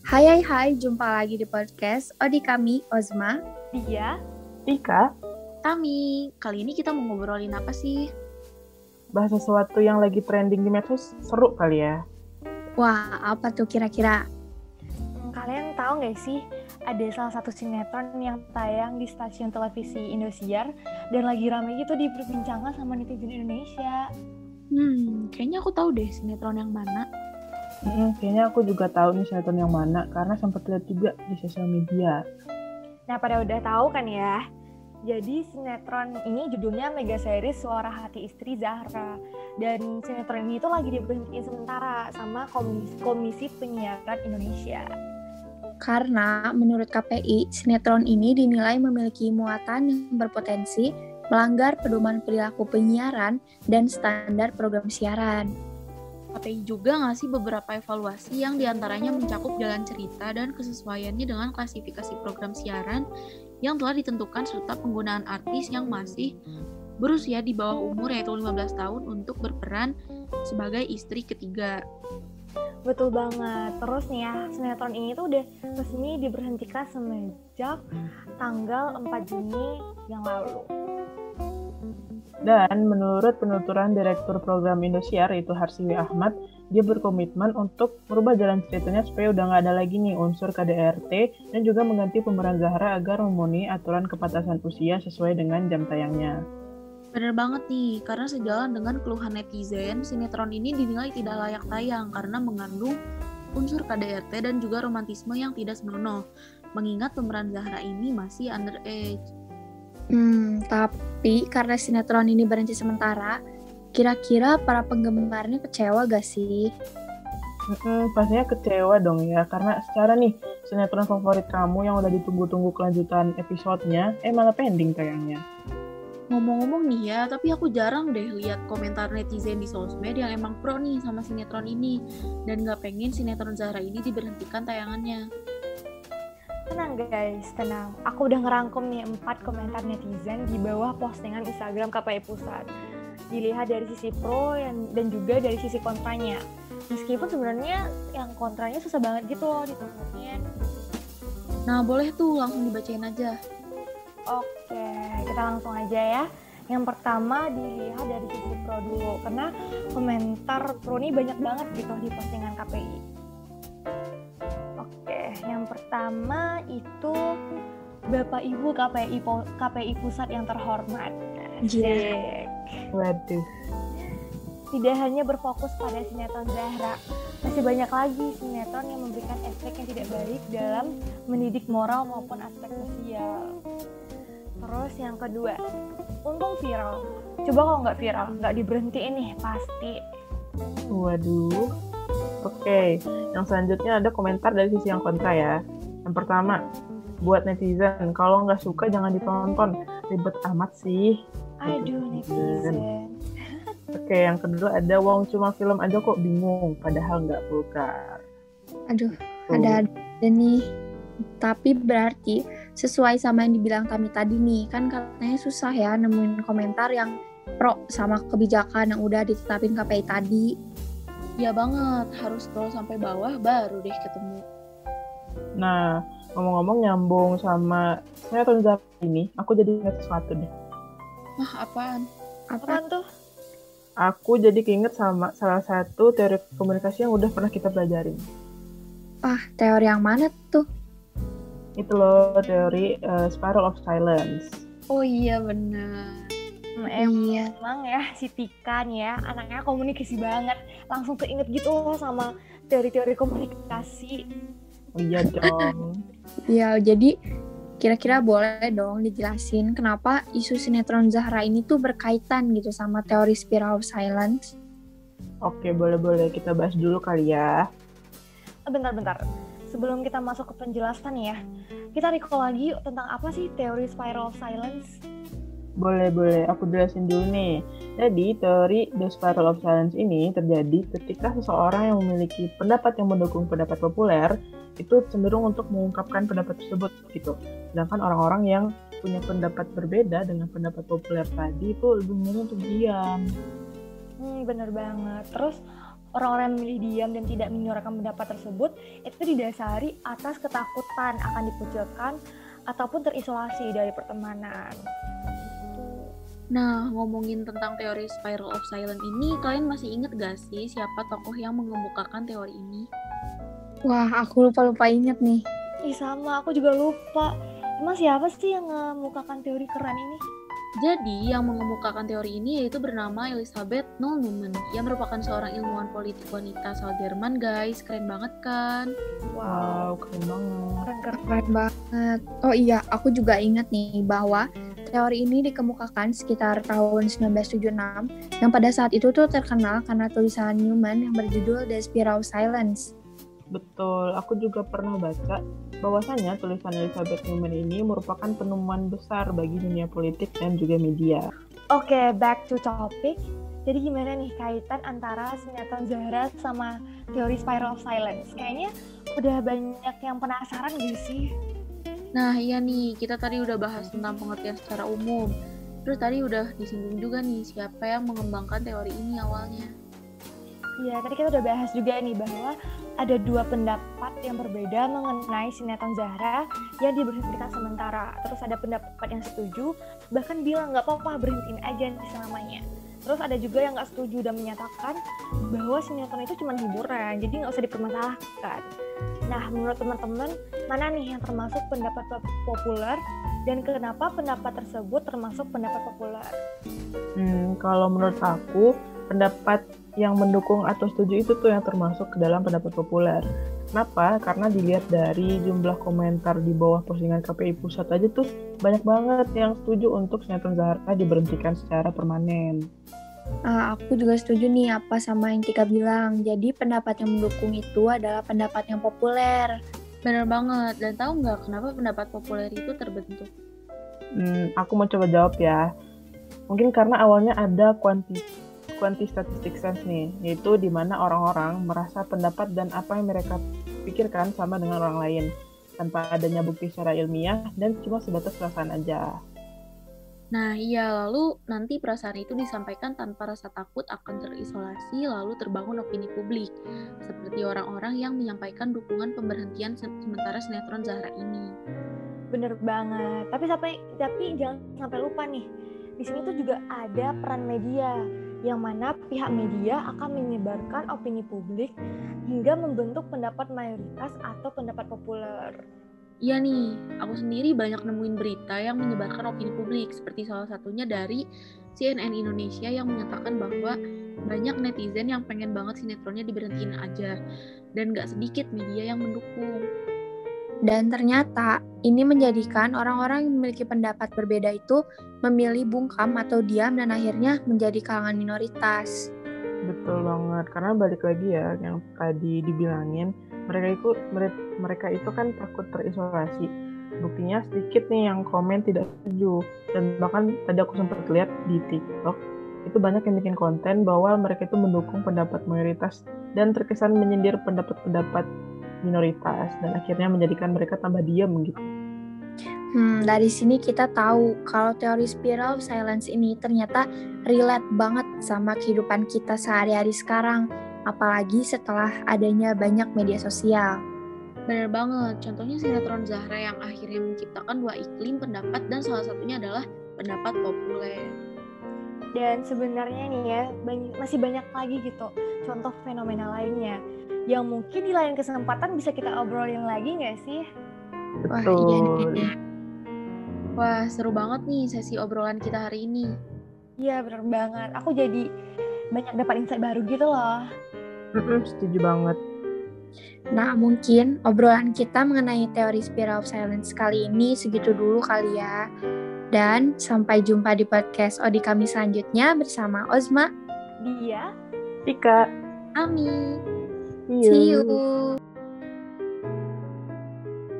Hai hai hai, jumpa lagi di podcast Odi kami, Ozma. Dia, Tika, Tami, kali ini kita mau ngobrolin apa sih? bahas sesuatu yang lagi trending di medsos seru kali ya. Wah, apa tuh kira-kira? kalian tahu nggak sih ada salah satu sinetron yang tayang di stasiun televisi Indosiar dan lagi rame gitu diperbincangkan sama netizen Indonesia. Hmm, kayaknya aku tahu deh sinetron yang mana. Mm, kayaknya aku juga tahu nih sinetron yang mana karena sempat lihat juga di sosial media. Nah, pada udah tahu kan ya? Jadi sinetron ini judulnya Mega Series Suara Hati Istri Zahra. Dan sinetron ini tuh lagi diberhentiin sementara sama Komisi, Komisi Penyiaran Indonesia. Karena menurut KPI, sinetron ini dinilai memiliki muatan yang berpotensi melanggar pedoman perilaku penyiaran dan standar program siaran. KPI juga ngasih beberapa evaluasi yang di antaranya mencakup jalan cerita dan kesesuaiannya dengan klasifikasi program siaran yang telah ditentukan serta penggunaan artis yang masih berusia di bawah umur yaitu 15 tahun untuk berperan sebagai istri ketiga. Betul banget. Terus nih ya, sinetron ini tuh udah resmi diberhentikan semenjak tanggal 4 Juni yang lalu. Dan menurut penuturan Direktur Program Indosiar yaitu Harsiwi Ahmad, dia berkomitmen untuk merubah jalan ceritanya supaya udah nggak ada lagi nih unsur KDRT dan juga mengganti pemeran Zahra agar memenuhi aturan kebatasan usia sesuai dengan jam tayangnya. Bener banget nih, karena sejalan dengan keluhan netizen, sinetron ini dinilai tidak layak tayang karena mengandung unsur KDRT dan juga romantisme yang tidak senonoh. Mengingat pemeran Zahra ini masih underage. Hmm, tapi karena sinetron ini berhenti sementara, kira-kira para penggemarnya kecewa gak sih? Mm-mm, pastinya kecewa dong ya, karena secara nih sinetron favorit kamu yang udah ditunggu-tunggu kelanjutan episodenya, eh malah pending tayangnya. Ngomong-ngomong nih ya, tapi aku jarang deh lihat komentar netizen di sosmed yang emang pro nih sama sinetron ini dan nggak pengen sinetron Zahra ini diberhentikan tayangannya. Tenang guys, tenang. Aku udah ngerangkum nih 4 komentar netizen di bawah postingan Instagram KPI Pusat. Dilihat dari sisi pro yang, dan juga dari sisi kontranya. Meskipun sebenarnya yang kontranya susah banget gitu loh ditangkapin. Nah, boleh tuh langsung dibacain aja. Oke, kita langsung aja ya. Yang pertama dilihat dari sisi pro dulu, karena komentar pro ini banyak banget gitu di postingan KPI. Oke, yang pertama itu Bapak Ibu KPI KPI Pusat yang terhormat. Iya. Asik. Waduh. Tidak hanya berfokus pada sinetron Zahra, masih banyak lagi sinetron yang memberikan efek yang tidak baik dalam mendidik moral maupun aspek sosial. Terus yang kedua, untung viral. Coba kalau nggak viral, nggak diberhentiin nih pasti. Waduh. Oke, yang selanjutnya ada komentar dari sisi yang kontra ya. Yang pertama, buat netizen, kalau nggak suka jangan ditonton. Ribet amat sih. Aduh netizen. Oke, yang kedua ada wong cuma film aja kok bingung, padahal nggak vulgar. Aduh, Tuh. ada ada nih. Tapi berarti sesuai sama yang dibilang kami tadi nih, kan katanya susah ya nemuin komentar yang pro sama kebijakan yang udah ditetapin KPI tadi. Ya banget, harus scroll sampai bawah baru deh ketemu. Nah, ngomong-ngomong nyambung sama sinetron Zara ini, aku jadi ingat sesuatu deh. Wah, apaan? Apa? Apaan tuh? Aku jadi keinget sama salah satu teori komunikasi yang udah pernah kita pelajarin. Ah, teori yang mana tuh? Itu loh teori eh, spiral of silence. Oh iya bener. Hmm, Emang Iya. ya si Tika nih ya, anaknya komunikasi banget. Langsung keinget gitu loh sama teori-teori komunikasi. Oh iya dong. Ya, jadi kira-kira boleh dong dijelasin kenapa isu sinetron Zahra ini tuh berkaitan gitu sama teori spiral of silence. Oke, boleh-boleh kita bahas dulu kali ya. Eh, Bentar-bentar, sebelum kita masuk ke penjelasan nih ya, kita recall lagi yuk tentang apa sih teori spiral of silence? Boleh-boleh, aku jelasin dulu nih. Jadi, teori The Spiral of Silence ini terjadi ketika seseorang yang memiliki pendapat yang mendukung pendapat populer itu cenderung untuk mengungkapkan pendapat tersebut gitu. Sedangkan orang-orang yang punya pendapat berbeda dengan pendapat populer tadi itu lebih memilih untuk diam. Hmm, bener banget. Terus orang-orang yang memilih diam dan tidak menyuarakan pendapat tersebut itu didasari atas ketakutan akan dikucilkan ataupun terisolasi dari pertemanan. Nah, ngomongin tentang teori spiral of silence ini, kalian masih inget gak sih siapa tokoh yang mengemukakan teori ini? Wah, aku lupa-lupa inget nih. Ih sama, aku juga lupa. Emang siapa sih yang mengemukakan teori keren ini? Jadi, yang mengemukakan teori ini yaitu bernama Elizabeth Noll-Newman, yang merupakan seorang ilmuwan politik wanita asal Jerman, guys. Keren banget kan? Wow, keren banget. Keren, keren banget. Oh iya, aku juga ingat nih bahwa teori ini dikemukakan sekitar tahun 1976, yang pada saat itu tuh terkenal karena tulisan Newman yang berjudul The Spiral Silence. Betul, aku juga pernah baca bahwasanya tulisan Elizabeth Newman ini merupakan penemuan besar bagi dunia politik dan juga media. Oke, okay, back to topic. Jadi gimana nih kaitan antara sinetron Zahra sama teori spiral of silence? Kayaknya udah banyak yang penasaran gak sih? Nah iya nih, kita tadi udah bahas tentang pengertian secara umum. Terus tadi udah disinggung juga nih siapa yang mengembangkan teori ini awalnya. Iya, tadi kita udah bahas juga nih bahwa ada dua pendapat yang berbeda mengenai sinetron Zahra yang diberhentikan sementara. Terus ada pendapat yang setuju, bahkan bilang nggak apa-apa berhentiin aja selamanya. Terus ada juga yang nggak setuju dan menyatakan bahwa sinetron itu cuma hiburan, jadi nggak usah dipermasalahkan. Nah, menurut teman-teman, mana nih yang termasuk pendapat populer dan kenapa pendapat tersebut termasuk pendapat populer? Hmm, kalau menurut aku, pendapat yang mendukung atau setuju itu tuh yang termasuk ke dalam pendapat populer. Kenapa? Karena dilihat dari jumlah komentar di bawah postingan KPI Pusat aja tuh banyak banget yang setuju untuk sinetron Zahra diberhentikan secara permanen. Uh, aku juga setuju nih apa sama yang Tika bilang. Jadi pendapat yang mendukung itu adalah pendapat yang populer. Bener banget. Dan tahu nggak kenapa pendapat populer itu terbentuk? Hmm, aku mau coba jawab ya. Mungkin karena awalnya ada kuantitas quantitative sense nih, yaitu di mana orang-orang merasa pendapat dan apa yang mereka pikirkan sama dengan orang lain, tanpa adanya bukti secara ilmiah dan cuma sebatas perasaan aja. Nah iya, lalu nanti perasaan itu disampaikan tanpa rasa takut akan terisolasi lalu terbangun opini publik, seperti orang-orang yang menyampaikan dukungan pemberhentian sementara sinetron Zahra ini. Bener banget, tapi sampai tapi jangan sampai lupa nih, di sini tuh juga ada peran media yang mana pihak media akan menyebarkan opini publik hingga membentuk pendapat mayoritas atau pendapat populer. Iya nih, aku sendiri banyak nemuin berita yang menyebarkan opini publik, seperti salah satunya dari CNN Indonesia yang menyatakan bahwa banyak netizen yang pengen banget sinetronnya diberhentiin aja, dan gak sedikit media yang mendukung. Dan ternyata ini menjadikan orang-orang yang memiliki pendapat berbeda itu memilih bungkam atau diam dan akhirnya menjadi kalangan minoritas. Betul banget, karena balik lagi ya yang tadi dibilangin, mereka itu mereka itu kan takut terisolasi. Buktinya sedikit nih yang komen tidak setuju dan bahkan tadi aku sempat lihat di TikTok itu banyak yang bikin konten bahwa mereka itu mendukung pendapat mayoritas dan terkesan menyindir pendapat-pendapat minoritas dan akhirnya menjadikan mereka tambah diam gitu. Hmm, dari sini kita tahu kalau teori spiral silence ini ternyata relate banget sama kehidupan kita sehari-hari sekarang, apalagi setelah adanya banyak media sosial. Bener banget, contohnya sinetron Zahra yang akhirnya menciptakan dua iklim pendapat dan salah satunya adalah pendapat populer. Dan sebenarnya nih ya, masih banyak lagi gitu contoh fenomena lainnya yang mungkin di lain kesempatan bisa kita obrolin lagi nggak sih? Wah, iya nih. Wah, seru banget nih sesi obrolan kita hari ini. Iya, bener banget. Aku jadi banyak dapat insight baru gitu loh. Mm-mm, setuju banget. Nah, mungkin obrolan kita mengenai teori spiral of silence kali ini segitu dulu kali ya. Dan sampai jumpa di podcast Odi kami selanjutnya bersama Ozma, Dia, Tika, Ami. See you. See you.